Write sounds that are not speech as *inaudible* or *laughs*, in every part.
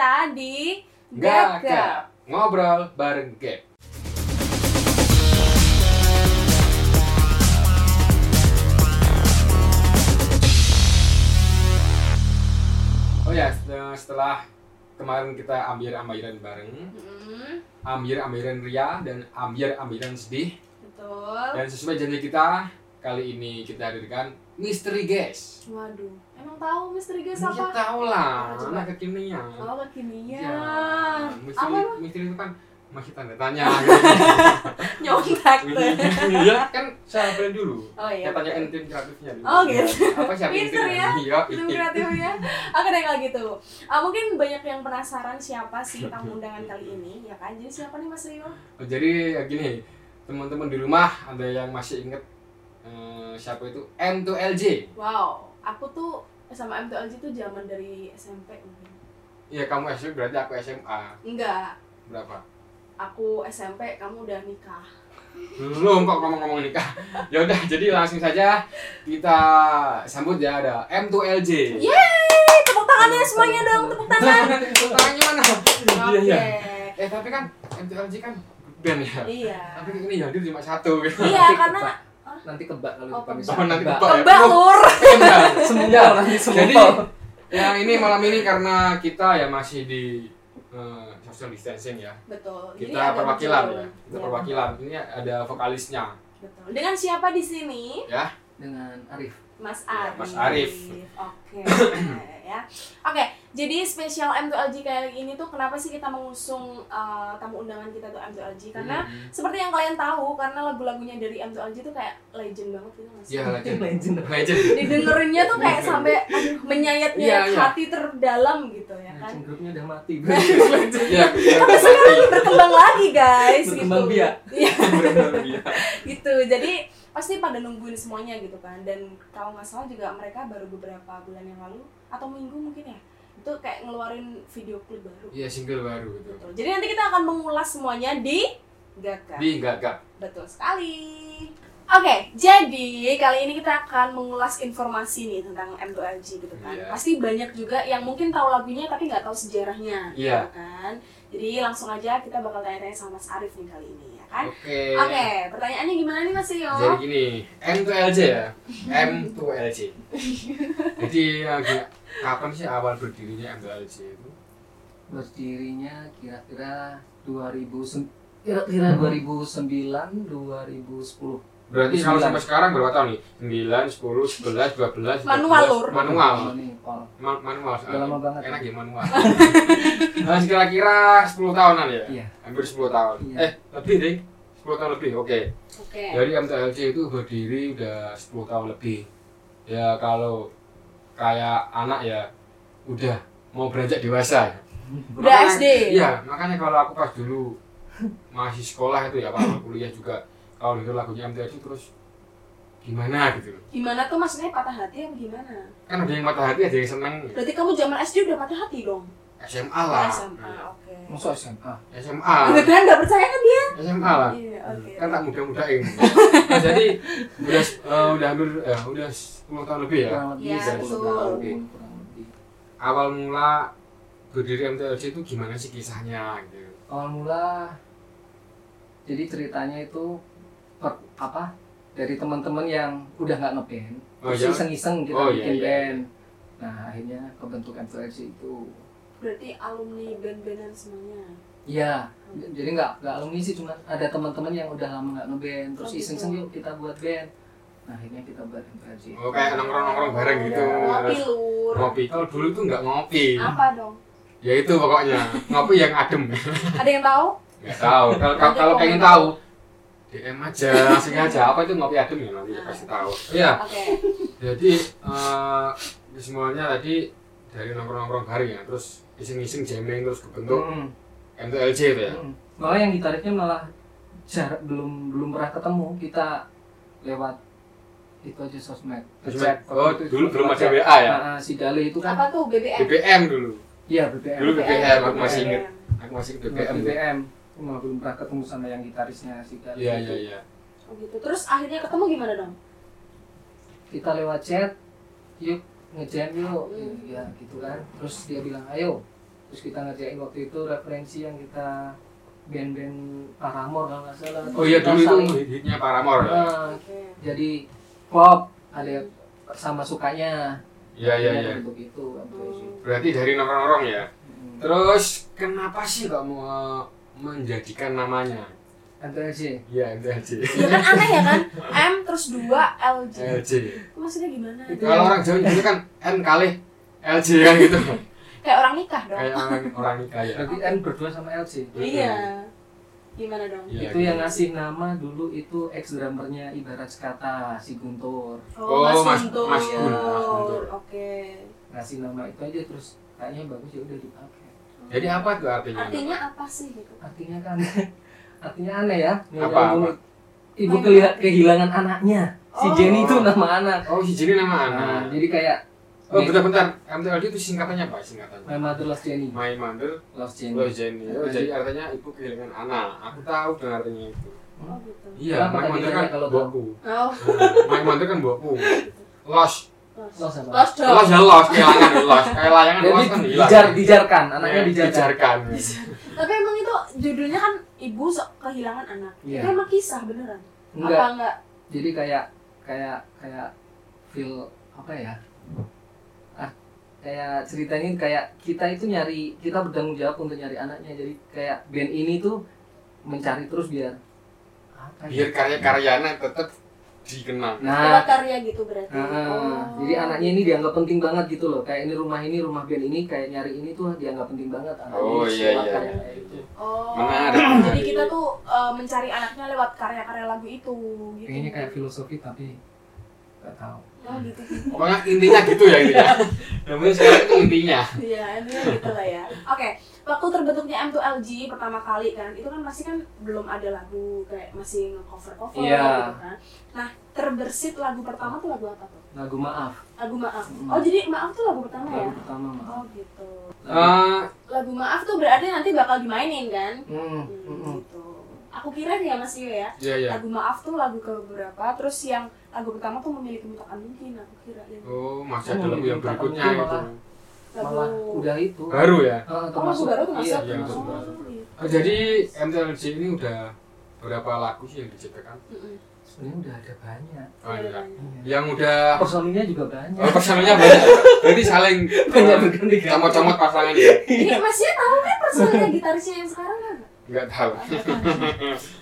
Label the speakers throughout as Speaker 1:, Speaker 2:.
Speaker 1: kita di
Speaker 2: Gagap ngobrol bareng Gap. Oh ya, setelah- kemarin kita ambil-ambilan bareng,
Speaker 1: Mm,
Speaker 2: ambil-ambilan ria dan ambil-ambilan sedih,
Speaker 1: betul.
Speaker 2: dan sesuai janji kita, kali ini kita hadirkan misteri guys.
Speaker 1: Waduh, emang tahu misteri guys
Speaker 2: Ya
Speaker 1: apa?
Speaker 2: tahu lah,
Speaker 1: Apa coba?
Speaker 2: anak kekinian.
Speaker 1: Oh, kekinian.
Speaker 2: Ya,
Speaker 1: Apa
Speaker 2: misteri, misteri itu kan masih tanda tanya. *laughs*
Speaker 1: nyontek tuh?
Speaker 2: Iya kan saya brand dulu.
Speaker 1: Oh iya.
Speaker 2: Saya tanyain tim kreatifnya dulu.
Speaker 1: Oh, gitu.
Speaker 2: Apa siapa
Speaker 1: Pinter ya,
Speaker 2: Iya.
Speaker 1: Tim kreatifnya. Oke deh kalau gitu. Mungkin banyak yang penasaran siapa sih tamu *laughs* undangan kali ini, ya kan? Jadi siapa nih Mas Rio?
Speaker 2: Oh, Jadi ya gini, teman-teman di rumah ada yang masih inget eh, siapa itu M2LJ.
Speaker 1: Wow, aku tuh sama M2LG tuh zaman dari SMP mungkin.
Speaker 2: Iya kamu SMP berarti aku SMA.
Speaker 1: Enggak,
Speaker 2: Berapa?
Speaker 1: aku SMP, kamu udah nikah.
Speaker 2: Belum kok ngomong-ngomong nikah. *laughs* Ya udah, jadi langsung saja kita sambut ya ada M2LJ.
Speaker 1: Yeay, tepuk tangannya semuanya dong, tepuk tangan. *laughs*
Speaker 2: Tangannya mana?
Speaker 1: Oke.
Speaker 2: Iya, iya. Eh tapi kan M2LJ kan band ya.
Speaker 1: Iya.
Speaker 2: Tapi ini yang hadir cuma satu gitu.
Speaker 1: Iya, karena *laughs*
Speaker 3: nanti kebak kalau
Speaker 1: Oh, kebak.
Speaker 2: Oh, nanti
Speaker 3: kebak.
Speaker 2: kebak.
Speaker 1: kebak lur. *laughs*
Speaker 3: Semua nanti semua
Speaker 2: Jadi yang ini malam ini karena kita ya masih di eh, social distancing ya.
Speaker 1: Betul.
Speaker 2: Kita
Speaker 1: ada
Speaker 2: perwakilan ya. Kita
Speaker 1: Iya,
Speaker 2: perwakilan. Ini ada vokalisnya
Speaker 1: Betul. Dengan siapa di sini?
Speaker 2: ya.
Speaker 3: dengan Arif
Speaker 1: Mas Arif.
Speaker 2: Mas Arif.
Speaker 1: Oke. *coughs* ya. Oke, jadi spesial M2LG kali ini tuh kenapa sih kita mengusung uh, tamu undangan kita tuh M2LG? Karena
Speaker 2: Hmm.
Speaker 1: seperti yang kalian tahu, karena lagu-lagunya dari M2LG tuh kayak legend banget gitu sih?
Speaker 2: Iya, legend. *laughs*
Speaker 3: legend
Speaker 2: Legend.
Speaker 1: Didengerinnya tuh kayak sampai aduh, menyayat-nyayat
Speaker 2: Iya, iya.
Speaker 1: hati terdalam gitu ya kan.
Speaker 3: legend grupnya udah mati *laughs*
Speaker 2: Iya,
Speaker 1: Tapi sekarang berkembang lagi guys
Speaker 3: Berkembang
Speaker 1: gitu.
Speaker 3: biak.
Speaker 1: Iya.
Speaker 2: Iya.
Speaker 1: gitu jadi pasti pada nungguin semuanya gitu kan dan kalau nggak salah juga mereka baru beberapa bulan yang lalu atau minggu mungkin ya itu kayak ngeluarin video klip baru
Speaker 2: Iya, single baru gitu.
Speaker 1: Betul. jadi nanti kita akan mengulas semuanya di Gaga
Speaker 2: Di gagap.
Speaker 1: betul sekali Oke, jadi kali ini kita akan mengulas informasi nih tentang M2LG gitu kan.
Speaker 2: Iya.
Speaker 1: Pasti banyak juga yang mungkin tahu lagunya tapi nggak tahu sejarahnya,
Speaker 2: Iya.
Speaker 1: gitu kan. Jadi langsung aja kita bakal tanya-tanya sama Mas Arif nih kali ini, ya kan?
Speaker 2: Oke.
Speaker 1: Oke, pertanyaannya gimana nih Mas Rio?
Speaker 2: Jadi gini, M2LJ ya. M2LJ. Jadi ya, gini, kapan sih awal berdirinya M2LJ itu?
Speaker 3: berdirinya kira-kira 2000 kira-kira 2009 2010
Speaker 2: Berarti kalau
Speaker 3: Sembilan.
Speaker 2: sampai sekarang berapa tahun nih? 9, 10, 11, 12, 13,
Speaker 1: Manual, Lur.
Speaker 2: Manual. Ma- manual.
Speaker 3: Udah lama banget.
Speaker 2: Enak ya manual. nah, kira-kira 10 tahunan ya?
Speaker 3: Iya.
Speaker 2: Hampir 10 tahun.
Speaker 3: Iya.
Speaker 2: Eh, lebih deh. 10 tahun lebih. Oke.
Speaker 1: Oke.
Speaker 2: Jadi MTLC itu berdiri udah 10 tahun lebih. Ya kalau kayak anak ya udah mau beranjak dewasa.
Speaker 1: Udah
Speaker 2: Makanya-
Speaker 1: SD.
Speaker 2: Iya, makanya kalau aku pas dulu masih sekolah itu ya, kalau kuliah juga kalau denger lagunya MTLC terus gimana gitu loh.
Speaker 1: Gimana tuh maksudnya patah hati apa gimana?
Speaker 2: Kan ada yang mata hati, ada yang seneng.
Speaker 1: Berarti kamu zaman SD udah patah hati dong?
Speaker 2: SMA
Speaker 1: Oh,
Speaker 2: lah.
Speaker 1: SMA,
Speaker 2: Nah,
Speaker 1: oke.
Speaker 3: Masuk SMA
Speaker 2: SMA.
Speaker 1: Enggak kan nggak percaya kan dia?
Speaker 2: SMA lah.
Speaker 1: Iya, oke.
Speaker 2: Kan tak muda-mudain. *laughs* Nah, jadi udah eh, udah hampir eh, udah 10 tahun lebih ya.
Speaker 3: kurang lebih
Speaker 1: Iya,
Speaker 3: 10
Speaker 1: betul.
Speaker 3: tahun kurang lebih
Speaker 2: Awal mula berdiri MTLC itu gimana sih kisahnya gitu.
Speaker 3: awal mula jadi ceritanya itu per, apa dari teman-teman yang udah nggak ngeband
Speaker 2: Oh,
Speaker 3: terus
Speaker 2: iya?
Speaker 3: iseng-iseng kita
Speaker 2: Oh, iya,
Speaker 3: bikin
Speaker 2: iya,
Speaker 3: band nah akhirnya kebentuk M2LC itu
Speaker 1: Berarti alumni band-bandan semuanya.
Speaker 3: iya jadi nggak nggak alumni sih cuma ada teman-teman yang udah lama nggak ngeband terus
Speaker 1: Oh, gitu.
Speaker 3: iseng-iseng yuk kita buat band nah akhirnya kita buat M2LC
Speaker 2: Oh kayak nongkrong-nongkrong bareng gitu.
Speaker 1: Ngopi lur.
Speaker 2: Ngopi. Kalau dulu tuh nggak ngopi.
Speaker 1: Apa dong?
Speaker 2: Ya itu pokoknya ngopi yang adem.
Speaker 1: Ada yang tahu?
Speaker 2: Nggak tahu. Kalau kalau- kalau pengen tahu DM aja, langsung aja. Apa itu ngopi adem ya nanti kasih tahu. Iya.
Speaker 1: Oke.
Speaker 2: Jadi eh semuanya tadi dari nongkrong-nongkrong bareng ya. Terus iseng-iseng jamming terus kebentuk
Speaker 3: Mm,
Speaker 2: M2LJ itu ya.
Speaker 3: mm. malah yang gitariknya malah jarak belum belum pernah ketemu kita lewat itu aja sosmed
Speaker 2: Sosmed. Oh,
Speaker 3: itu
Speaker 2: dulu belum ada. WA ya?
Speaker 3: Nah, si Dale itu kan
Speaker 1: Apa tuh BBM?
Speaker 2: BBM dulu.
Speaker 3: iya BBM
Speaker 2: Dulu BBM, aku
Speaker 1: oke.
Speaker 2: masih inget. Aku masih
Speaker 3: BBM
Speaker 2: BBM.
Speaker 3: BBM Aku malah belum pernah ketemu sama yang gitarisnya si Dale
Speaker 2: Iya
Speaker 3: itu.
Speaker 2: iya iya.
Speaker 1: Oh gitu. Terus akhirnya ketemu gimana dong?
Speaker 3: kita lewat chat yuk ngejam yuk
Speaker 1: Hmm.
Speaker 3: ya gitu kan terus dia bilang ayo terus kita ngerjain waktu itu referensi yang kita band-band Paramore kalau nggak salah
Speaker 2: oh iya dulu itu hitnya Paramore ya
Speaker 3: Nah,
Speaker 1: Oke.
Speaker 3: jadi pop ada sama sukanya
Speaker 2: iya iya iya
Speaker 3: bentuk itu M2LG.
Speaker 2: berarti dari nongkrong-nongkrong ya
Speaker 3: Hmm.
Speaker 2: terus kenapa sih kok mau menjadikan namanya
Speaker 3: M2LG.
Speaker 2: iya MTLJ
Speaker 1: Ya kan aneh ya kan? M terus 2 LG.
Speaker 2: LJ
Speaker 1: Itu maksudnya gimana?
Speaker 3: Itu
Speaker 2: kalau orang Jawa itu kan M kali LJ kan gitu
Speaker 1: Kayak orang nikah dong.
Speaker 2: kayak orang orang nikah ya
Speaker 3: Berarti N berdua sama LG.
Speaker 1: Iya. Gimana dong?
Speaker 2: Iya,
Speaker 3: itu
Speaker 2: gitu.
Speaker 3: yang ngasih nama dulu itu ex drummernya ibarat kata si Guntur
Speaker 2: Oh,
Speaker 1: Mas
Speaker 2: Mas-
Speaker 1: Guntur.
Speaker 2: Mas Guntur.
Speaker 1: Oke.
Speaker 3: ngasih nama itu aja terus kayaknya bagus ya udah dipakai
Speaker 2: jadi apa tuh artinya?
Speaker 1: Artinya apa sih gitu?
Speaker 3: artinya kan *laughs* artinya aneh ya.
Speaker 2: Apa,
Speaker 3: Nyambung- ibu kelihat kehilangan anaknya. Si
Speaker 1: Oh.
Speaker 3: Jenny itu nama anak.
Speaker 2: Oh si Jenny nama
Speaker 3: nah,
Speaker 2: anak
Speaker 3: jadi kayak
Speaker 2: oh bentar-bentar. MTLJ itu singkatannya apa singkatannya?
Speaker 3: My Mother Lost Jenny.
Speaker 2: My Mother
Speaker 3: Lost Jenny.
Speaker 2: Lo Jenny. Oh,
Speaker 3: Nah,
Speaker 2: jadi artinya ibu kehilangan anak. Aku tahu dengan artinya itu.
Speaker 1: Oh gitu.
Speaker 2: iya
Speaker 3: Kenapa
Speaker 2: My
Speaker 3: tadi
Speaker 2: Mother kan
Speaker 3: kalau
Speaker 1: Oh, *laughs*
Speaker 2: My Mother kan bokku lost
Speaker 3: Lost apa?
Speaker 1: Lost dong.
Speaker 2: lost ya lost kayak layangan
Speaker 3: jadi
Speaker 2: lost kan hilang
Speaker 3: dijar dijarkan anaknya
Speaker 2: Ya,
Speaker 3: dijarkan
Speaker 2: dijarkan *laughs*
Speaker 1: Tapi emang itu judulnya kan ibu kehilangan anak.
Speaker 3: Iya.
Speaker 1: Itu emang kisah beneran?
Speaker 3: enggak
Speaker 1: Apa enggak?
Speaker 3: jadi kayak kayak kayak feel apa ya ah kayak ceritanya kayak kita itu nyari kita bertanggung jawab untuk nyari anaknya jadi kayak band ini tuh mencari terus biar apa ya?
Speaker 2: biar karya-karyanya tetap dikenang
Speaker 3: nah
Speaker 1: karya gitu berarti.
Speaker 3: Nah,
Speaker 1: Oh.
Speaker 3: jadi anaknya ini dianggap penting banget gitu loh. Kayak ini rumah ini, rumah band ini kayak nyari ini tuh dianggap penting banget. Anaknya
Speaker 2: Oh, iya,
Speaker 3: disilakan,
Speaker 2: iya.
Speaker 3: kayak gitu.
Speaker 1: Oh.
Speaker 2: Menarik.
Speaker 1: Jadi kita tuh eh, mencari anaknya lewat karya-karya lagu itu gitu.
Speaker 3: Kayaknya kayak filosofi tapi nggak tahu.
Speaker 1: Oh gitu.
Speaker 2: pokoknya intinya gitu ya intinya *laughs* namanya sekarang itu intinya
Speaker 1: Iya, intinya gitu lah ya. Oke, waktu terbentuknya M2LG pertama kali kan, itu kan masih kan belum ada lagu kayak masih nge-cover-cover
Speaker 3: Iya.
Speaker 1: gitu kan. Nah, terbersit lagu pertama tuh lagu apa tuh?
Speaker 3: Lagu maaf.
Speaker 1: Lagu Maaf.
Speaker 3: Hmm.
Speaker 1: Oh, jadi Maaf tuh lagu pertama ya?
Speaker 3: Lagu pertama maaf.
Speaker 1: Oh, gitu.
Speaker 3: Lagu-
Speaker 2: Eh,
Speaker 1: Lagu Maaf tuh berarti nanti bakal dimainin kan?
Speaker 3: Hmm,
Speaker 1: Hmm,
Speaker 3: hmm, hmm.
Speaker 1: gitu. Aku kira ya Mas Yo ya.
Speaker 2: iya iya
Speaker 1: Lagu Maaf tuh lagu ke beberapa, terus yang lagu pertama tuh memiliki mutakan mungkin aku kira ya.
Speaker 2: oh masih
Speaker 3: Oh,
Speaker 2: ada lagu yang berikutnya gitu
Speaker 3: malah. Udah itu.
Speaker 2: baru ya
Speaker 1: Oh,
Speaker 3: termasuk
Speaker 1: baru tuh
Speaker 3: iya,
Speaker 1: masuk.
Speaker 2: iya,
Speaker 3: termasuk
Speaker 1: Oh,
Speaker 3: baru.
Speaker 2: Oh, jadi MTLJ ini udah berapa lagu sih yang diciptakan.
Speaker 3: Sebenarnya udah ada banyak.
Speaker 2: oh,
Speaker 1: Ada
Speaker 2: iya.
Speaker 1: banyak.
Speaker 3: Iya.
Speaker 2: yang udah
Speaker 3: Personilnya juga banyak.
Speaker 2: oh personalnya banyak berarti saling *laughs*
Speaker 3: Banyak berganti-ganti.
Speaker 2: comot-comot pasangan ya
Speaker 1: Ini Mas Yo tahu kan personilnya gitarisnya yang sekarang kan?
Speaker 2: nggak tahu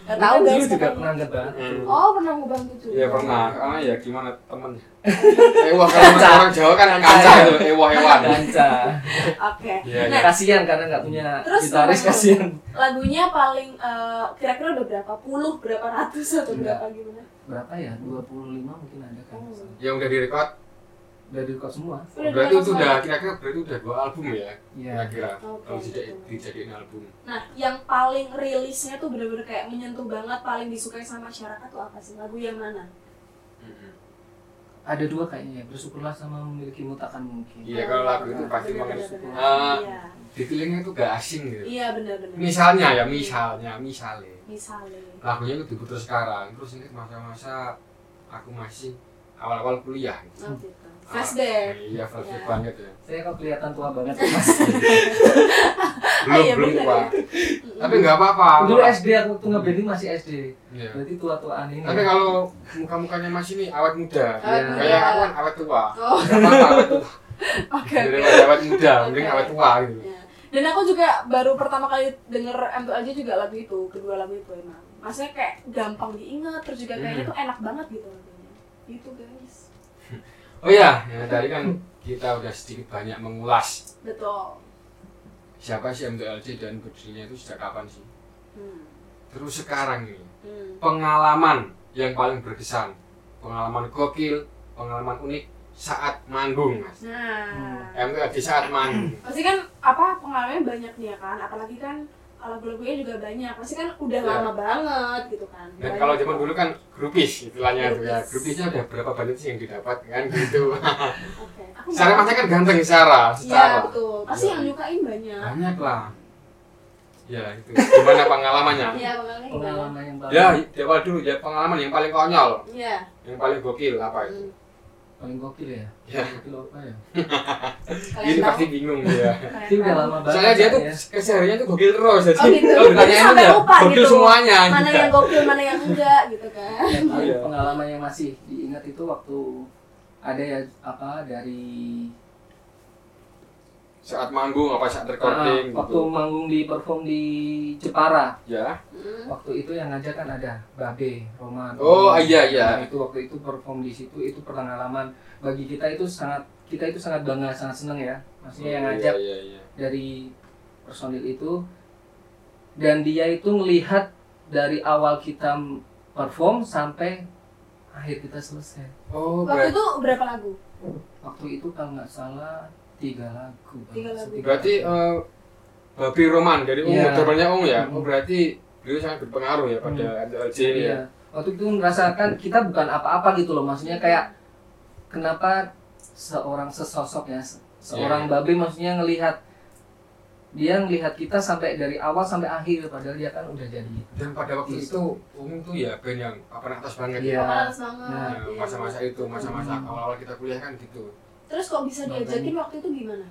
Speaker 1: Gak tahu *laughs* guys.
Speaker 3: juga pernah ngebantu.
Speaker 2: Hmm.
Speaker 1: Oh pernah ngebantu juga.
Speaker 2: Iya pernah, karena ya gimana temen *laughs* Ewah kalau orang Jawa kan kaca itu, ewah ewan
Speaker 3: Danca.
Speaker 1: Oke.
Speaker 2: Iya, *laughs*
Speaker 1: Nah
Speaker 3: kasihan karena nggak punya
Speaker 1: Terus
Speaker 3: gitaris kasihan.
Speaker 1: lagunya paling eh, kira-kira udah berapa puluh, berapa ratus atau
Speaker 3: Enggak.
Speaker 1: berapa gimana?
Speaker 3: Berapa ya? 25 mungkin ada kan.
Speaker 1: Oh.
Speaker 2: Yang udah direkod,
Speaker 3: Udah direkod semua.
Speaker 1: Udah
Speaker 2: berarti itu udah kira-kira berarti udah dua album ya
Speaker 3: Iya.
Speaker 2: Kira-kira, kalau tidak dijadiin album
Speaker 1: Nah, yang paling rilisnya tuh bener-bener kayak menyentuh banget, paling disukai sama masyarakat tuh apa sih? Lagu yang mana?
Speaker 3: Ada dua kayaknya ya. Bersyukurlah sama memiliki mutakan mungkin.
Speaker 2: Iya kalau lagu itu pasti
Speaker 1: Bener,
Speaker 2: banget
Speaker 1: bener, bener.
Speaker 2: Ah.
Speaker 1: Iya,
Speaker 2: Di feelingnya itu gak asing gitu
Speaker 1: iya bener-bener.
Speaker 2: Misalnya ya, misalnya, misalnya
Speaker 1: Misalnya.
Speaker 2: Lagunya itu diputar sekarang, terus ini masa-masa aku masih awal-awal kuliah gitu.
Speaker 1: Oh gitu. Flashback.
Speaker 2: Ah, Iya, flashback
Speaker 1: Ya.
Speaker 2: banget ya
Speaker 3: Saya kok kelihatan tua banget ya, Mas. *laughs*
Speaker 2: Belum,
Speaker 1: iya,
Speaker 2: belum tua Tapi nggak apa-apa
Speaker 3: Dulu SD aku tuh ngeband ini masih SD.
Speaker 2: Iya.
Speaker 3: Berarti tua-tuaan ini.
Speaker 2: Tapi kalau muka-mukanya Mas ini awet muda,
Speaker 1: Awet
Speaker 3: muda.
Speaker 2: kayak aku kan awet tua.
Speaker 1: Oh,
Speaker 2: Gak apa-apa awet tua. *laughs*
Speaker 1: oke.
Speaker 2: Daripada awet muda, mending
Speaker 1: Oke.
Speaker 2: awet tua gitu.
Speaker 1: Ya. Dan aku juga baru pertama kali denger M2LJ juga lagu itu, kedua lagu itu emang. Maksudnya kayak gampang diingat, terus juga kayaknya
Speaker 2: Hmm.
Speaker 1: tuh enak banget gitu lagunya. Gitu guys. *laughs*
Speaker 2: Oh iya, ya, tadi kan kita udah sedikit banyak mengulas
Speaker 1: Betul.
Speaker 2: siapa sih MTLJ dan berdirinya itu sejak kapan sih.
Speaker 1: Hmm.
Speaker 2: Terus sekarang ini
Speaker 1: Hmm.
Speaker 2: pengalaman yang paling berkesan, pengalaman gokil, pengalaman unik saat manggung mas.
Speaker 1: Nah,
Speaker 2: MTLJ saat manggung.
Speaker 1: pasti kan apa pengalamannya banyak nih ya kan, apalagi kan lagu-lagunya juga banyak, pasti kan udah
Speaker 2: Ya.
Speaker 1: lama banget gitu kan.
Speaker 2: Dan kalau zaman dulu kan grupis istilahnya tuh ya.
Speaker 1: Grupis.
Speaker 2: Grupisnya udah berapa banyak sih yang didapat kan *laughs* gitu.
Speaker 1: Nggak-
Speaker 2: masnya kan ganteng secara,
Speaker 1: Iya
Speaker 2: secara.
Speaker 1: betul. Pasti
Speaker 2: Iya.
Speaker 1: yang nyukain banyak.
Speaker 2: Banyak lah. Ya itu. Gimana pengalamannya?
Speaker 1: Iya pengalamannya gimana?
Speaker 3: pengalaman yang baru.
Speaker 2: Ya, di awal dulu ya pengalaman yang paling konyol,
Speaker 1: Iya.
Speaker 2: yang paling gokil apa itu?
Speaker 1: Hmm.
Speaker 3: Paling gokil ya
Speaker 2: Ya.
Speaker 3: gokil apa ya *laughs*
Speaker 1: Kalian
Speaker 2: Ini
Speaker 1: tahu?
Speaker 2: pasti bingung dia.
Speaker 3: Itu udah lama banget
Speaker 2: Soalnya dia tuh
Speaker 3: ya.
Speaker 2: kesehariannya tuh gokil terus jadi
Speaker 1: Oh, gitu.
Speaker 2: kalau
Speaker 1: Jadi sampai lupa
Speaker 2: gokil
Speaker 1: gitu.
Speaker 2: semuanya.
Speaker 1: Mana
Speaker 2: gitu.
Speaker 1: yang gokil, mana yang enggak gitu kan.
Speaker 3: Paling
Speaker 2: Iya.
Speaker 3: pengalaman yang masih diingat itu waktu ada ya apa dari
Speaker 2: saat manggung apa saat
Speaker 3: ah,
Speaker 2: recording
Speaker 3: waktu
Speaker 2: gitu.
Speaker 3: manggung di perform di Jepara
Speaker 2: Ya.
Speaker 1: Hmm.
Speaker 3: waktu itu yang ngajak kan ada Babe Roman
Speaker 2: Oh, iya, iya.
Speaker 3: Nah, itu waktu itu perform di situ itu pengalaman bagi kita itu sangat kita itu sangat bangga sangat seneng ya maksudnya yang
Speaker 2: Oh,
Speaker 3: ngajak
Speaker 2: Iya, iya, iya.
Speaker 3: dari personil itu dan dia itu melihat dari awal kita perform sampai akhir kita selesai
Speaker 2: Oh,
Speaker 1: Waktu itu berapa lagu?
Speaker 3: waktu itu kalau nggak salah tiga lagu
Speaker 1: Tiga lagu.
Speaker 2: berarti eh, Babi Roman dari Ungu,
Speaker 3: Iya.
Speaker 2: temannya Ungu ya.
Speaker 3: Hmm.
Speaker 2: Oh, berarti beliau sangat berpengaruh ya pada MTLC ini ya.
Speaker 3: Iya. Waktu itu merasakan kita bukan apa-apa gitu loh. Maksudnya kayak kenapa seorang sesosok ya, se- seorang
Speaker 2: Iya.
Speaker 3: babe maksudnya ngelihat dia ngelihat kita sampai dari awal sampai akhir padahal dia kan udah jadi.
Speaker 2: Dan pada waktu
Speaker 3: Yes.
Speaker 2: itu Ungu tuh ya band yang papan atas banget
Speaker 3: Iya.
Speaker 2: ya.
Speaker 1: Banget.
Speaker 3: Nah,
Speaker 2: Ya,
Speaker 1: iya.
Speaker 2: masa-masa itu, masa-masa
Speaker 3: Hmm.
Speaker 2: awal-awal kita kuliah kan gitu.
Speaker 1: Terus kok bisa diajakin waktu itu gimana?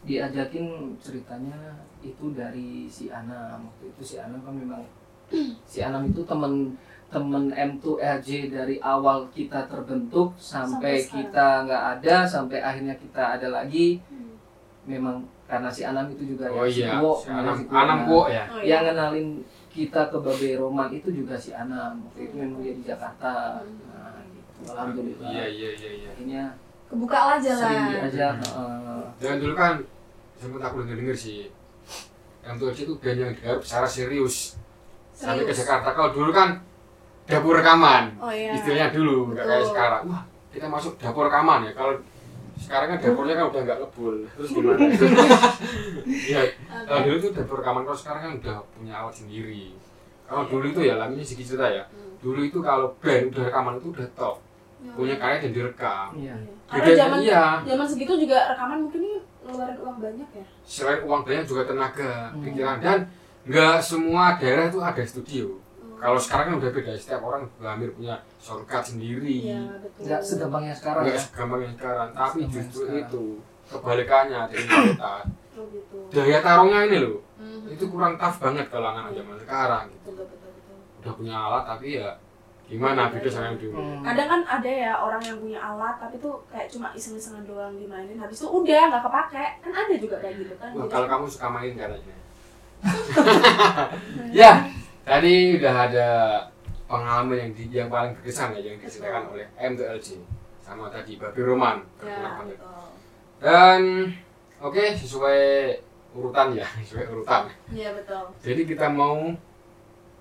Speaker 3: Diajakin ceritanya itu dari si Anam. Waktu itu si Anam kan memang *clears throat* si Anam itu temen temen M2RJ dari awal kita terbentuk sampai,
Speaker 1: Sampai
Speaker 3: kita nggak ada sampai akhirnya kita ada lagi
Speaker 1: Hmm.
Speaker 3: memang karena si Anam itu juga
Speaker 2: Oh
Speaker 3: ya, si
Speaker 2: iya,
Speaker 3: Kuo,
Speaker 2: si Anam,
Speaker 3: si Kuo.
Speaker 2: Anam Kuo ya.
Speaker 1: Oh,
Speaker 3: yang
Speaker 1: iya.
Speaker 3: ngenalin kita ke Babe Roman itu juga si Anam waktu itu memang dia di Jakarta
Speaker 1: Hmm.
Speaker 3: nah, gitu. alhamdulillah
Speaker 2: Iya, iya, iya, iya.
Speaker 3: akhirnya
Speaker 1: Kebuka lah
Speaker 3: sering
Speaker 1: jalan.
Speaker 3: diajak heeh.
Speaker 2: Dan dulu kan sempat aku denger-denger sih M2LC itu band yang digarap secara serius sampai ke
Speaker 1: Serius.
Speaker 2: Jakarta. Kalau dulu kan dapur rekaman,
Speaker 1: Oh iya.
Speaker 2: istilahnya dulu nggak kayak sekarang. Wah kita masuk dapur rekaman ya. Kalau sekarang kan dapurnya kan udah nggak ngebul. Terus gimana? *laughs* Iya. Kalau dulu tuh dapur rekaman. Kalau sekarang kan udah punya alat sendiri. Kalau dulu itu ya lamanya sedikit cerita ya.
Speaker 1: Hmm.
Speaker 2: Dulu itu kalau band udah rekaman itu udah top.
Speaker 1: Ya.
Speaker 2: Punya karya dan direkam.
Speaker 3: iya
Speaker 1: Karena zaman
Speaker 2: iya.
Speaker 1: zaman segitu juga rekaman mungkin ini ngeluarin uang banyak ya.
Speaker 2: selain uang banyak juga tenaga,
Speaker 3: Hmm.
Speaker 2: pikiran dan nggak semua daerah itu ada studio.
Speaker 1: Hmm.
Speaker 2: Kalau sekarang kan udah beda, setiap orang hampir punya soundcard sendiri.
Speaker 1: Iya, betul.
Speaker 3: nggak segampang yang sekarang
Speaker 2: Nggak
Speaker 3: ya
Speaker 2: segampang yang sekarang, tapi
Speaker 3: Segampang
Speaker 2: justru
Speaker 3: sekarang.
Speaker 2: itu kebalikannya dari *coughs* kualitas.
Speaker 1: Oh, gitu.
Speaker 2: Daya taruhnya ini loh,
Speaker 1: Hmm.
Speaker 2: itu kurang tough banget kalau anak zaman sekarang. Gitu.
Speaker 1: Betul, betul, betul.
Speaker 2: Udah punya alat tapi ya gimana beda sama yang dulu.
Speaker 3: Hmm.
Speaker 1: Kadang kan ada ya orang yang punya alat tapi tuh kayak cuma iseng-isengan doang dimainin habis itu udah nggak kepake kan ada juga kayak gitu kan
Speaker 2: Wah, kalau kamu suka main katanya. *laughs* ya, tadi udah ada pengalaman yang di, yang paling berkesan ya yang diceritakan oleh M2LC sama tadi Babi Roman.
Speaker 1: ya
Speaker 2: Dan oke sesuai urutan ya, *laughs* sesuai urutan.
Speaker 1: iya betul
Speaker 2: Jadi kita mau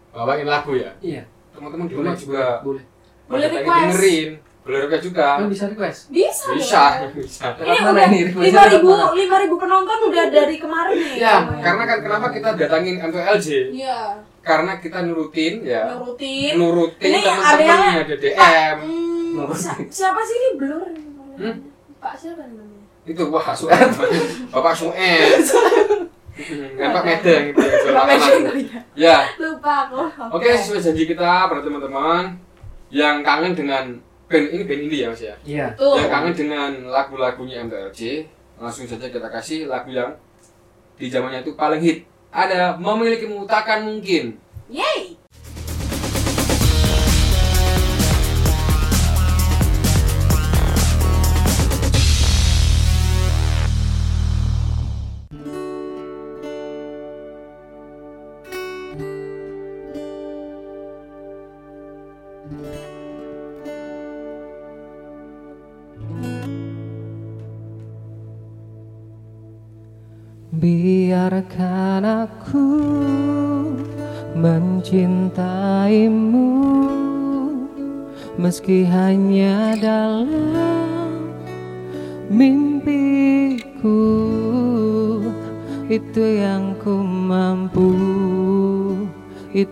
Speaker 2: bawain lagu ya.
Speaker 3: iya
Speaker 2: Teman-teman di rumah juga.
Speaker 3: boleh
Speaker 1: Boleh. Request.
Speaker 2: dengerin, boleh request juga.
Speaker 3: kan bisa request?
Speaker 1: Bisa
Speaker 2: Bisa, *laughs* bisa.
Speaker 1: ini udah lima ribu lima ribu penonton udah dari kemarin nih.
Speaker 2: Ya, karena kan kenapa kita datangin M2LJ?
Speaker 1: iya.
Speaker 2: Karena kita nurutin ya.
Speaker 1: nurutin.
Speaker 2: Nurutin
Speaker 1: Ini ada
Speaker 2: teman-teman
Speaker 1: yang-
Speaker 2: ada DM
Speaker 1: Hmm, siapa sih ini? Blur.
Speaker 2: Hmm?
Speaker 1: Pak siapa namanya?
Speaker 2: Itu wah Sued Bapak kan *laughs* Pak Medeng gitu ya,
Speaker 1: Pak. Medeng, iya.
Speaker 2: ya.
Speaker 1: Lupa aku.
Speaker 2: Oke. Sesuai janji kita pada teman-teman yang kangen dengan band ini band ini ya mas ya?
Speaker 3: Iya.
Speaker 1: Tuh
Speaker 2: yang kangen dengan lagu-lagunya MTLC langsung saja kita kasih lagu yang di zamannya itu paling hit. Ada memilikimu takkan mungkin.
Speaker 1: Yay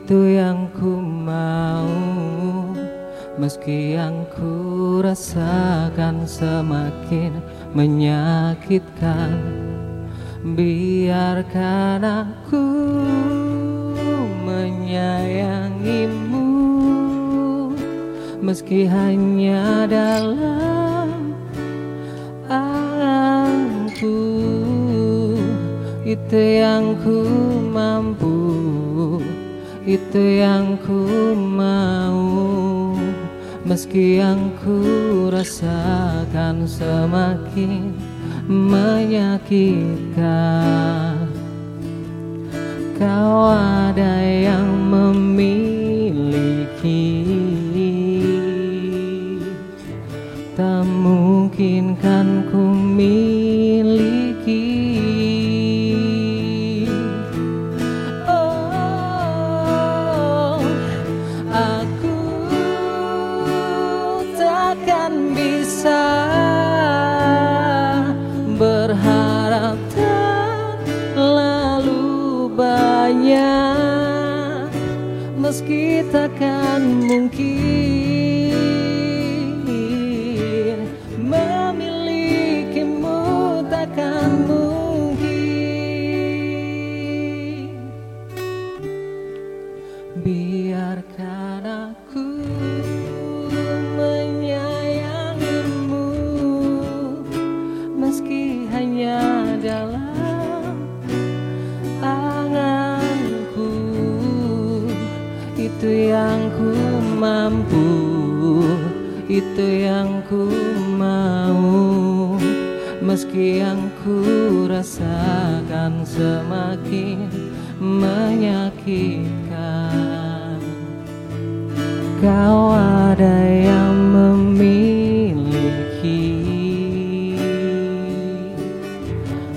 Speaker 3: Itu yang ku mau Meski yang ku rasakan semakin menyakitkan Biarkan aku menyayangimu Meski hanya dalam alamku. Itu yang ku mampu itu yang ku mau. Meski yang ku rasakan semakin menyakitkan. Kau ada yang memiliki. Tak mungkin kan ku miliki takkan mungkin itu yang ku mau. Meski yang ku rasakan semakin menyakitkan. Kau ada yang memiliki.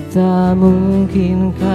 Speaker 3: Tak mungkin kan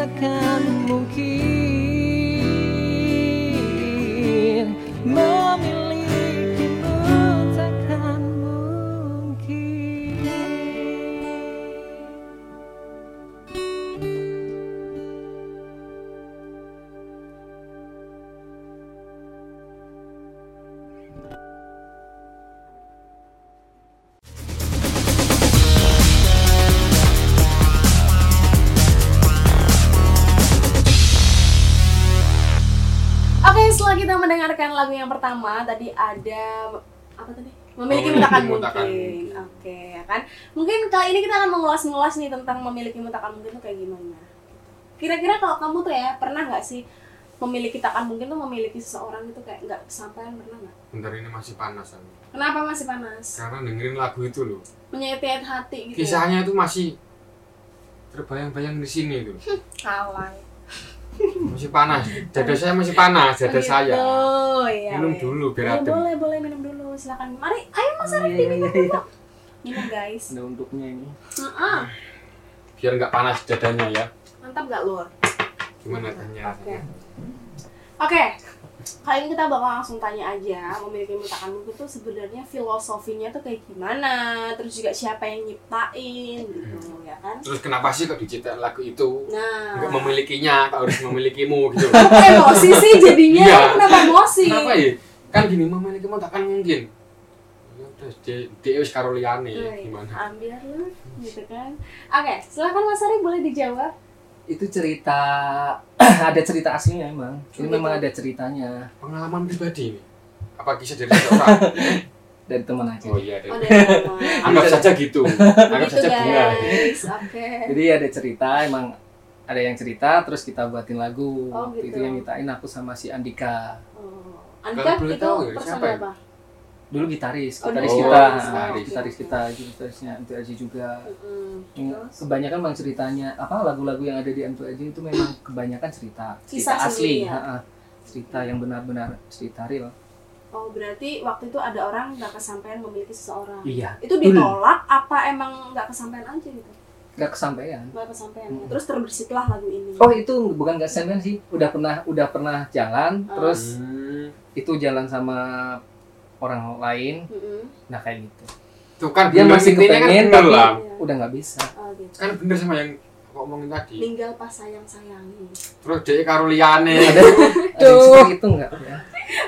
Speaker 3: meski takkan
Speaker 1: pertama, tadi ada apa tadi? Memiliki mutakan mungkin. Oke, ya kan? Mungkin kali ini kita akan mengulas-ngulas nih tentang memiliki mutakan mungkin itu kayak gimana. Kira-kira kalau kamu tuh ya pernah nggak sih memiliki takkan mungkin tuh memiliki seseorang itu kayak nggak kesampaian pernah nggak?
Speaker 2: bentar ini masih panas aku.
Speaker 1: Kenapa masih panas?
Speaker 2: karena dengerin lagu itu loh
Speaker 1: Menyayat hati gitu. ya?
Speaker 2: kisahnya itu masih terbayang-bayang di sini tuh
Speaker 1: Kawan. *laughs*
Speaker 2: masih panas dada saya masih panas dada saya
Speaker 1: Oh iya.
Speaker 2: minum
Speaker 1: iya.
Speaker 2: dulu biar adem
Speaker 1: boleh boleh minum dulu silakan. Mari, ayo Mas Arif
Speaker 3: Iya,
Speaker 1: diminum
Speaker 3: iya, iya.
Speaker 1: dulu. Minum guys.
Speaker 3: ada untuknya ini
Speaker 1: Heeh.
Speaker 2: biar nggak panas dadanya ya
Speaker 1: Mantap gak lur?
Speaker 2: gimana tanya
Speaker 1: Oke. Oke. Kali ini kita bakal langsung tanya aja memiliki mutakan mungkin tuh sebenarnya filosofinya tuh kayak gimana, terus juga siapa yang nyiptain gitu ya kan?
Speaker 2: terus kenapa sih kok diciptakan lagu itu
Speaker 1: Nah,
Speaker 2: nggak memilikinya kok harus memilikimu gitu *laughs*
Speaker 1: emosi sih jadinya?
Speaker 2: Iya.
Speaker 1: Kenapa emosi?
Speaker 2: kenapa ya kan gini memilikimu takkan mungkin ya udah dia dia wis karo liyane
Speaker 1: Nah,
Speaker 2: gimana
Speaker 1: Ambil lu gitu kan. Oke, silakan Mas Arif boleh dijawab.
Speaker 3: Itu cerita *clears throat* ada cerita aslinya emang ini
Speaker 1: gitu.
Speaker 3: memang ada ceritanya
Speaker 2: pengalaman pribadi ini apa kisah dari seseorang *laughs*
Speaker 3: dari teman aja
Speaker 2: oh iya
Speaker 1: Oh, teman. *laughs* *laughs*
Speaker 2: anggap saja gitu anggap
Speaker 1: Gitu
Speaker 2: saja bunga.
Speaker 1: Oke.
Speaker 3: jadi ada cerita emang ada yang cerita terus kita buatin lagu
Speaker 1: Oh,
Speaker 3: Waktu
Speaker 1: gitu.
Speaker 3: itu yang mintain aku sama si Andika
Speaker 1: Oh. Andika itu
Speaker 2: tahu ya,
Speaker 1: personil
Speaker 2: siapa ya?
Speaker 1: apa?
Speaker 3: Dulu gitaris
Speaker 1: Oh,
Speaker 3: gitaris
Speaker 2: dulu
Speaker 3: kita
Speaker 2: gitaris.
Speaker 3: nah,
Speaker 1: Oh,
Speaker 3: gitaris kita gitarisnya MTLG juga
Speaker 1: Terus?
Speaker 3: kebanyakan memang ceritanya apa lagu-lagu yang ada di MTLG itu memang kebanyakan cerita cerita
Speaker 1: Kisah
Speaker 3: asli
Speaker 1: sendiri ya?
Speaker 3: ha-ha. cerita yang benar-benar cerita real
Speaker 1: Oh berarti waktu itu ada orang nggak kesampaian memiliki seseorang.
Speaker 3: iya
Speaker 1: Itu ditolak apa emang nggak kesampaian aja gitu?
Speaker 3: nggak kesampaian
Speaker 1: Nggak kesampaian.
Speaker 3: Hmm.
Speaker 1: Terus terbersihlah lagu ini.
Speaker 3: oh itu bukan nggak kesampaian sih udah pernah udah pernah jalan
Speaker 1: Ah.
Speaker 3: terus
Speaker 2: Hmm.
Speaker 3: itu jalan sama orang lain
Speaker 1: Mm-mm.
Speaker 3: nah kayak gitu
Speaker 2: Tuh kan
Speaker 3: Dia masih
Speaker 2: kan
Speaker 3: kepengen,
Speaker 2: bener
Speaker 3: tapi-
Speaker 2: lah.
Speaker 1: Iya.
Speaker 3: udah nggak bisa
Speaker 1: Oh gitu.
Speaker 2: Kan bener sama yang kok ngomongin tadi.
Speaker 1: Ninggal pas sayang sayangi.
Speaker 2: Terus dia karo liyane.
Speaker 3: ada ada yang itu nggak ya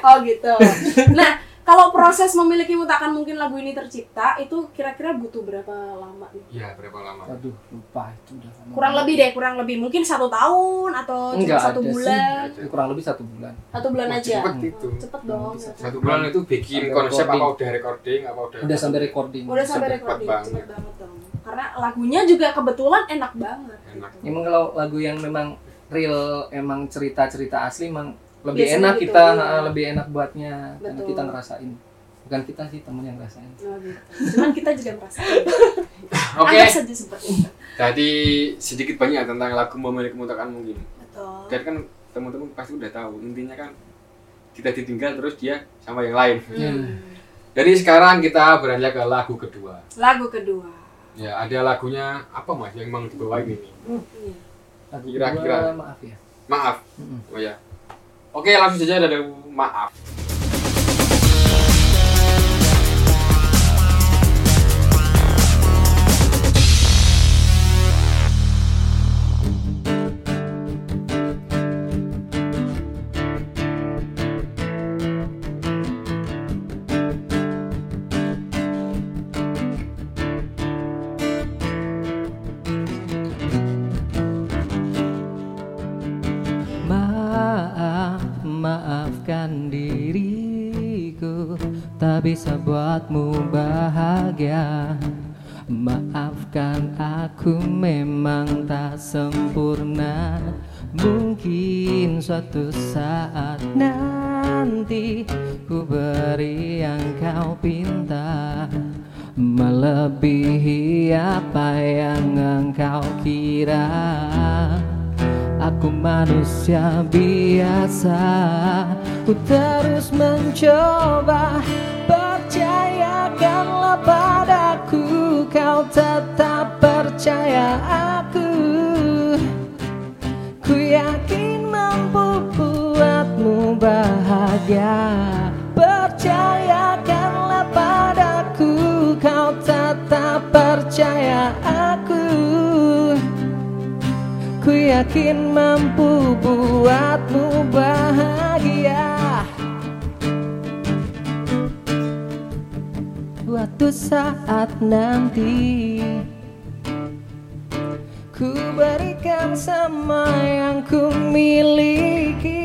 Speaker 1: Oh gitu. *laughs* Nah kalau proses memilikimu takkan mungkin lagu ini tercipta itu kira-kira butuh berapa lama nih?
Speaker 2: Iya, berapa lama?
Speaker 3: Aduh, lupa itu udah lama.
Speaker 1: Kurang lebih deh, kurang lebih mungkin satu tahun atau cuma
Speaker 3: Enggak
Speaker 1: satu
Speaker 3: ada sih.
Speaker 1: bulan,
Speaker 3: Ya, kurang lebih satu bulan.
Speaker 1: satu bulan
Speaker 2: Wah,
Speaker 1: aja.
Speaker 2: cepet itu.
Speaker 1: Oh, cepet dong.
Speaker 3: Bisa.
Speaker 2: Satu bulan itu bikin
Speaker 3: Sampai
Speaker 2: konsep
Speaker 3: recording.
Speaker 2: apa udah recording apa udah
Speaker 3: Udah sampai recording.
Speaker 1: Udah sampai
Speaker 2: Cepet
Speaker 1: recording,
Speaker 2: banget.
Speaker 1: cepet banget dong. Karena lagunya juga kebetulan enak banget.
Speaker 2: Enak.
Speaker 1: gitu.
Speaker 3: Emang kalau lagu yang memang real, emang cerita-cerita asli, emang lebih
Speaker 1: Biasanya
Speaker 3: enak
Speaker 1: gitu,
Speaker 3: kita,
Speaker 1: iya.
Speaker 3: ha, lebih enak buatnya karena
Speaker 1: Betul.
Speaker 3: kita ngerasain. Bukan kita sih temen yang ngerasain.
Speaker 1: Oh, gitu. Cuman kita juga merasakan. *laughs*
Speaker 2: Oke.
Speaker 1: Anggap saja seperti itu.
Speaker 2: Jadi sedikit banyak tentang lagu memiliki mutakan mungkin.
Speaker 1: Betul.
Speaker 2: Dan kan teman-teman pasti udah tahu intinya kan kita ditinggal terus dia sama yang lain.
Speaker 1: Hmm.
Speaker 2: Jadi sekarang kita beranjak ke lagu kedua.
Speaker 1: Lagu kedua.
Speaker 2: Ya ada lagunya apa mas yang emang dibawain ini?
Speaker 1: Iya.
Speaker 3: Lagu
Speaker 2: Kira-kira.
Speaker 3: maaf ya.
Speaker 2: Maaf.
Speaker 3: Mm-mm.
Speaker 2: Oh ya. Oke langsung saja maaf.
Speaker 3: Maaf, Aku memang tak sempurna. Mungkin suatu saat nanti Ku beri yang kau pinta. Melebihi apa yang engkau kira. Aku manusia biasa Ku terus mencoba. Percayakanlah padaku Kau tetap percaya aku. Ku yakin mampu buatmu bahagia. Percayakanlah padaku Kau tetap percaya aku. Ku yakin mampu buatmu bahagia. Suatu saat nanti Ku berikan semua yang ku miliki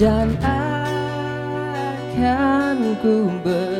Speaker 3: dan akan ku berikan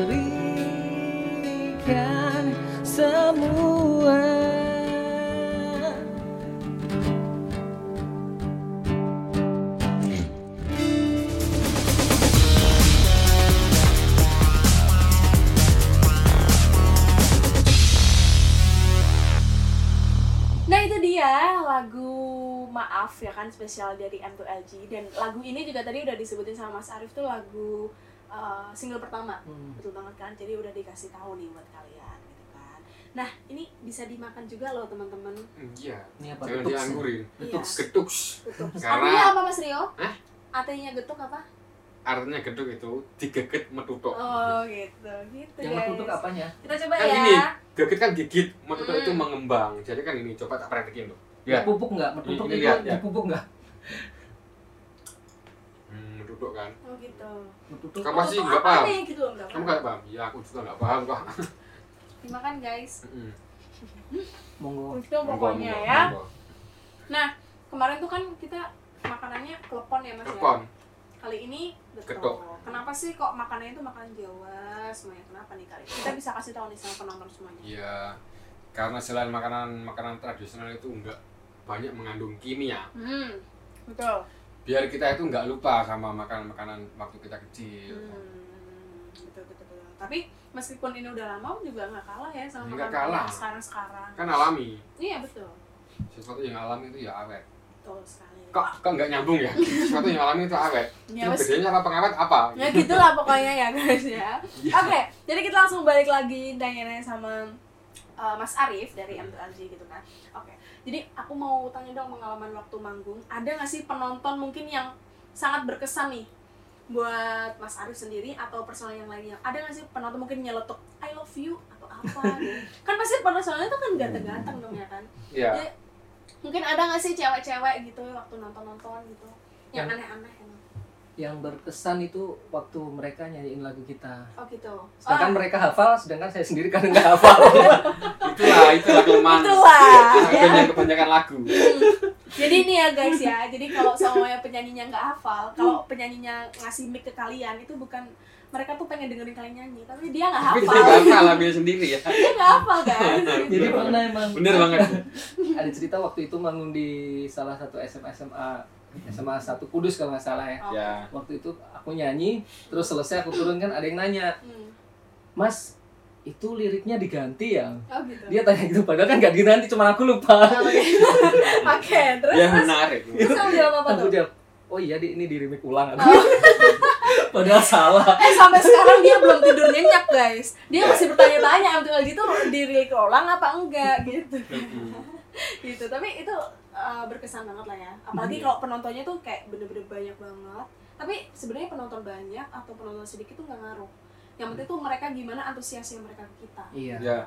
Speaker 1: spesial dari M2LG dan lagu ini juga tadi udah disebutin sama Mas Arif tuh lagu uh, single pertama
Speaker 3: Hmm.
Speaker 1: betul banget kan jadi udah dikasih tahu nih buat kalian gitu kan Nah, ini bisa dimakan juga loh teman-teman.
Speaker 2: Iya.
Speaker 3: Ini apa?
Speaker 2: Jangan
Speaker 3: Getuk.
Speaker 2: dianggurin.
Speaker 1: Iya.
Speaker 2: Getuks.
Speaker 1: Getuk.
Speaker 2: Karena-
Speaker 1: Artinya apa Mas Rio?
Speaker 2: Hah?
Speaker 1: Artinya getuk apa?
Speaker 2: Artinya geduk itu digeget metutuk.
Speaker 1: Oh, gitu. Gitu,
Speaker 3: Yang
Speaker 1: guys.
Speaker 3: menutup apanya?
Speaker 1: Kita coba
Speaker 2: Kan
Speaker 1: ya.
Speaker 2: gini. Geget kan gigit, metutuk
Speaker 1: Hmm.
Speaker 2: itu mengembang. Jadi kan ini coba tak praktekin loh. Ya.
Speaker 3: Dipupuk nggak? Menutup
Speaker 2: Ini
Speaker 3: itu
Speaker 2: lihat, ya.
Speaker 3: dipupuk nggak?
Speaker 2: Hmm, metutuk kan.
Speaker 1: Oh, gitu.
Speaker 3: Menutup.
Speaker 2: Kamu pasti
Speaker 1: Getuk
Speaker 2: nggak
Speaker 1: apa
Speaker 2: paham.
Speaker 1: nih gitu enggak
Speaker 2: Kamu nggak paham? Ya aku juga nggak paham kok.
Speaker 1: Dimakan, guys.
Speaker 3: Monggo.
Speaker 1: Itu pokoknya ya.
Speaker 2: monggo.
Speaker 1: Nah, kemarin tuh kan kita makanannya klepon ya, Mas ya.
Speaker 2: Telepon.
Speaker 1: Kali ini
Speaker 2: Getuk.
Speaker 1: getuk. Kenapa sih kok makanannya itu makanan Jawa semuanya? Kenapa nih kali? ini? Kita bisa kasih tahu nih sama penonton semuanya.
Speaker 2: Iya. Karena selain makanan makanan tradisional itu enggak banyak mengandung kimia.
Speaker 1: Hmm, betul.
Speaker 2: Biar kita itu nggak lupa sama makanan-makanan waktu kita kecil.
Speaker 1: Hmm, betul, betul, betul. Tapi meskipun ini udah lama juga nggak kalah ya sama
Speaker 2: Nggak
Speaker 1: makanan
Speaker 2: kalah.
Speaker 1: sekarang sekarang.
Speaker 2: Kan alami.
Speaker 1: Iya betul,
Speaker 2: Sesuatu yang alami itu ya awet.
Speaker 1: betul sekali.
Speaker 2: Kok kok nggak nyambung ya? *laughs* Sesuatu yang alami itu awet.
Speaker 1: Ya, wes-
Speaker 2: bedanya sama pengawet apa?
Speaker 1: ya gitulah pokoknya ya guys ya.
Speaker 2: Iya.
Speaker 1: Oke, jadi kita langsung balik lagi tanya sama uh, Mas Arif dari M2LG gitu kan. Oke, jadi aku mau tanya dong pengalaman waktu manggung. Ada nggak sih penonton mungkin yang sangat berkesan nih buat Mas Arif sendiri atau personal yang lainnya? Ada nggak sih penonton mungkin nyeletuk I love you atau apa *laughs* gitu? Kan pasti personalnya tuh kan ganteng-ganteng dong ya kan?
Speaker 2: Iya.
Speaker 1: Jadi, mungkin ada nggak sih cewek-cewek gitu waktu nonton-nonton gitu yang aneh-aneh?
Speaker 3: Yang berkesan itu waktu mereka nyanyiin lagu kita.
Speaker 1: Oh gitu.
Speaker 3: Sedangkan
Speaker 1: Oh,
Speaker 3: mereka hafal, sedangkan saya sendiri kan nggak hafal. *laughs*
Speaker 2: Itulah, itulah kelemahan.
Speaker 1: itulah ya.
Speaker 2: Band yang kebanyakan lagu.
Speaker 1: Jadi ini ya guys ya, jadi kalau semuanya penyanyinya nggak hafal, kalau penyanyinya ngasih mic ke kalian itu bukan mereka tuh pengen dengerin kalian nyanyi, tapi dia nggak
Speaker 2: Tapi dia
Speaker 1: hafal,
Speaker 2: nggak alami sendiri ya.
Speaker 1: dia nggak hafal *laughs* guys.
Speaker 3: Jadi pernah emang.
Speaker 2: Bener banget. *laughs*
Speaker 3: Ada cerita waktu itu manggung di salah satu SMA SMA SMA satu Kudus kalau nggak salah ya.
Speaker 1: Oh.
Speaker 2: Ya.
Speaker 3: Waktu itu aku nyanyi, terus selesai aku turun kan ada yang nanya,
Speaker 1: Hmm.
Speaker 3: Mas itu liriknya diganti ya?
Speaker 1: Oh gitu.
Speaker 3: Dia tanya gitu, padahal kan nggak diganti, cuma aku lupa.
Speaker 1: Oh, Oke, *laughs* Oke, terus
Speaker 2: Ya
Speaker 1: terus
Speaker 2: menarik.
Speaker 1: terus kamu jawab apa
Speaker 3: Aku
Speaker 1: tuh?
Speaker 3: jawab, oh iya di ini di remake ulang.
Speaker 1: Oh. *laughs*
Speaker 3: padahal salah.
Speaker 1: Eh sampai sekarang dia belum tidur nyenyak guys. Dia masih bertanya-tanya M2LG itu dirilik ulang apa enggak gitu. Gitu tapi itu uh, berkesan banget lah ya apalagi
Speaker 3: Iya.
Speaker 1: kalau penontonnya tuh kayak bener-bener banyak banget tapi sebenarnya penonton banyak atau penonton sedikit tuh nggak ngaruh yang penting tuh mereka gimana antusiasnya mereka ke kita
Speaker 3: Iya.
Speaker 2: Ya.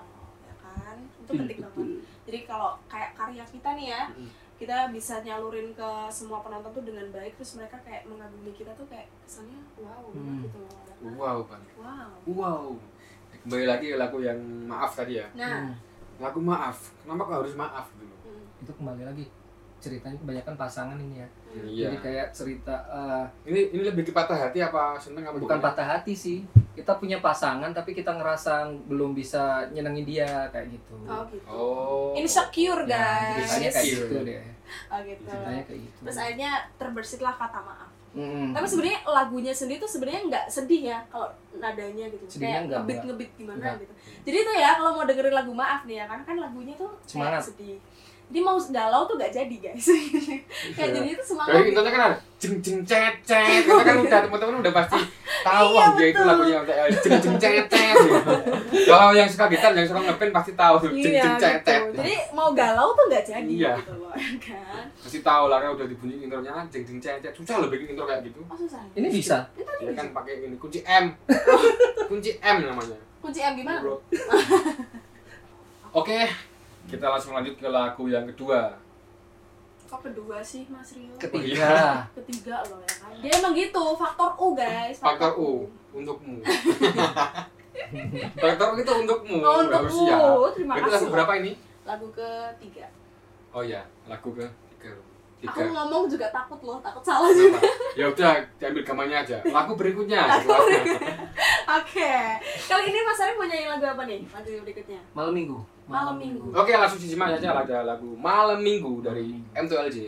Speaker 1: ya kan itu penting banget jadi kalau kayak karya kita nih ya
Speaker 2: Mm.
Speaker 1: kita bisa nyalurin ke semua penonton tuh dengan baik terus mereka kayak mengagumi kita tuh kayak kesannya wow
Speaker 3: Hmm.
Speaker 1: gitu loh ya kan?
Speaker 2: Wow,
Speaker 1: wow
Speaker 2: Wow. Kembali lagi ke lagu yang maaf tadi ya.
Speaker 1: nah
Speaker 3: Hmm.
Speaker 2: Lagu maaf. Kenapa kau harus maaf dulu?
Speaker 1: hmm,
Speaker 3: Itu kembali lagi ceritanya kebanyakan pasangan ini ya.
Speaker 1: hmm.
Speaker 2: Iya.
Speaker 3: Jadi kayak cerita eh,
Speaker 2: Ini ini lebih ke patah hati apa seneng apa
Speaker 3: bukan
Speaker 2: gimana?
Speaker 3: patah hati sih. Kita punya pasangan tapi kita ngerasa belum bisa nyenengin dia kayak gitu.
Speaker 1: oh gitu
Speaker 2: Oh.
Speaker 1: insecure
Speaker 3: Ya,
Speaker 1: guys
Speaker 3: ceritanya kayak gitu deh.
Speaker 1: oh gitu
Speaker 3: Ceritanya kayak gitu.
Speaker 1: terus akhirnya terbersihlah kata maaf
Speaker 3: Mm-mm.
Speaker 1: tapi sebenarnya lagunya sendiri tuh sebenarnya nggak sedih ya kalau nadanya gitu
Speaker 3: Sedihnya
Speaker 1: kayak ngebit ngebit gimana
Speaker 3: Nggak.
Speaker 1: gitu jadi tuh ya kalau mau dengerin lagu maaf nih ya kan kan lagunya tuh kayak
Speaker 3: Semangat.
Speaker 1: sedih dia mau galau tuh gak jadi guys *laughs* kayak jadi itu semangat
Speaker 2: Dari
Speaker 1: gitu.
Speaker 2: intronya kan ada jeng jeng cet cet. Kita kan udah teman-teman udah pasti tahu
Speaker 1: Iya,
Speaker 2: dia itu lagunya kayak jeng jeng cet cet. gitu. Kalau yang suka gitar yang suka ngeband pasti tahu tuh jeng
Speaker 1: iya
Speaker 2: jeng cet cet.
Speaker 1: jadi mau galau tuh gak jadi
Speaker 2: Iya.
Speaker 1: gitu loh ya kan
Speaker 2: Pasti tahu lah kan udah dibunyi intronya jeng jeng cet cet. Susah loh bikin intro kayak gitu.
Speaker 1: oh susah
Speaker 3: Ini bisa.
Speaker 1: bisa.
Speaker 2: kan pakai ini kunci M. *laughs* kunci M namanya.
Speaker 1: kunci M gimana.
Speaker 2: Oke, kita langsung lanjut ke lagu yang kedua.
Speaker 1: kok kedua sih Mas Rio
Speaker 3: Ketiga. *laughs*
Speaker 1: ketiga loh ya kan dia emang gitu faktor U guys
Speaker 2: Faktor U untukmu. *laughs* Faktor U itu untukmu.
Speaker 1: Oh, untuk
Speaker 2: harus siap.
Speaker 1: U, terima
Speaker 2: Itu
Speaker 1: kasih.
Speaker 2: lagu berapa ini?
Speaker 1: lagu ketiga
Speaker 2: Oh iya, lagu ke tiga.
Speaker 1: aku
Speaker 2: Tiga.
Speaker 1: ngomong juga takut loh takut salah juga?
Speaker 2: Ya udah, diambil gambarnya aja. Lagu berikutnya.
Speaker 1: Lagu
Speaker 2: setelahnya. *laughs*
Speaker 1: Oke, kali ini Mas Arif mau nyanyi lagu apa nih? Lagu berikutnya.
Speaker 3: Malam minggu.
Speaker 1: Malam minggu.
Speaker 2: Oke, langsung disimak saja ada lagu Malam Minggu dari M2LJ.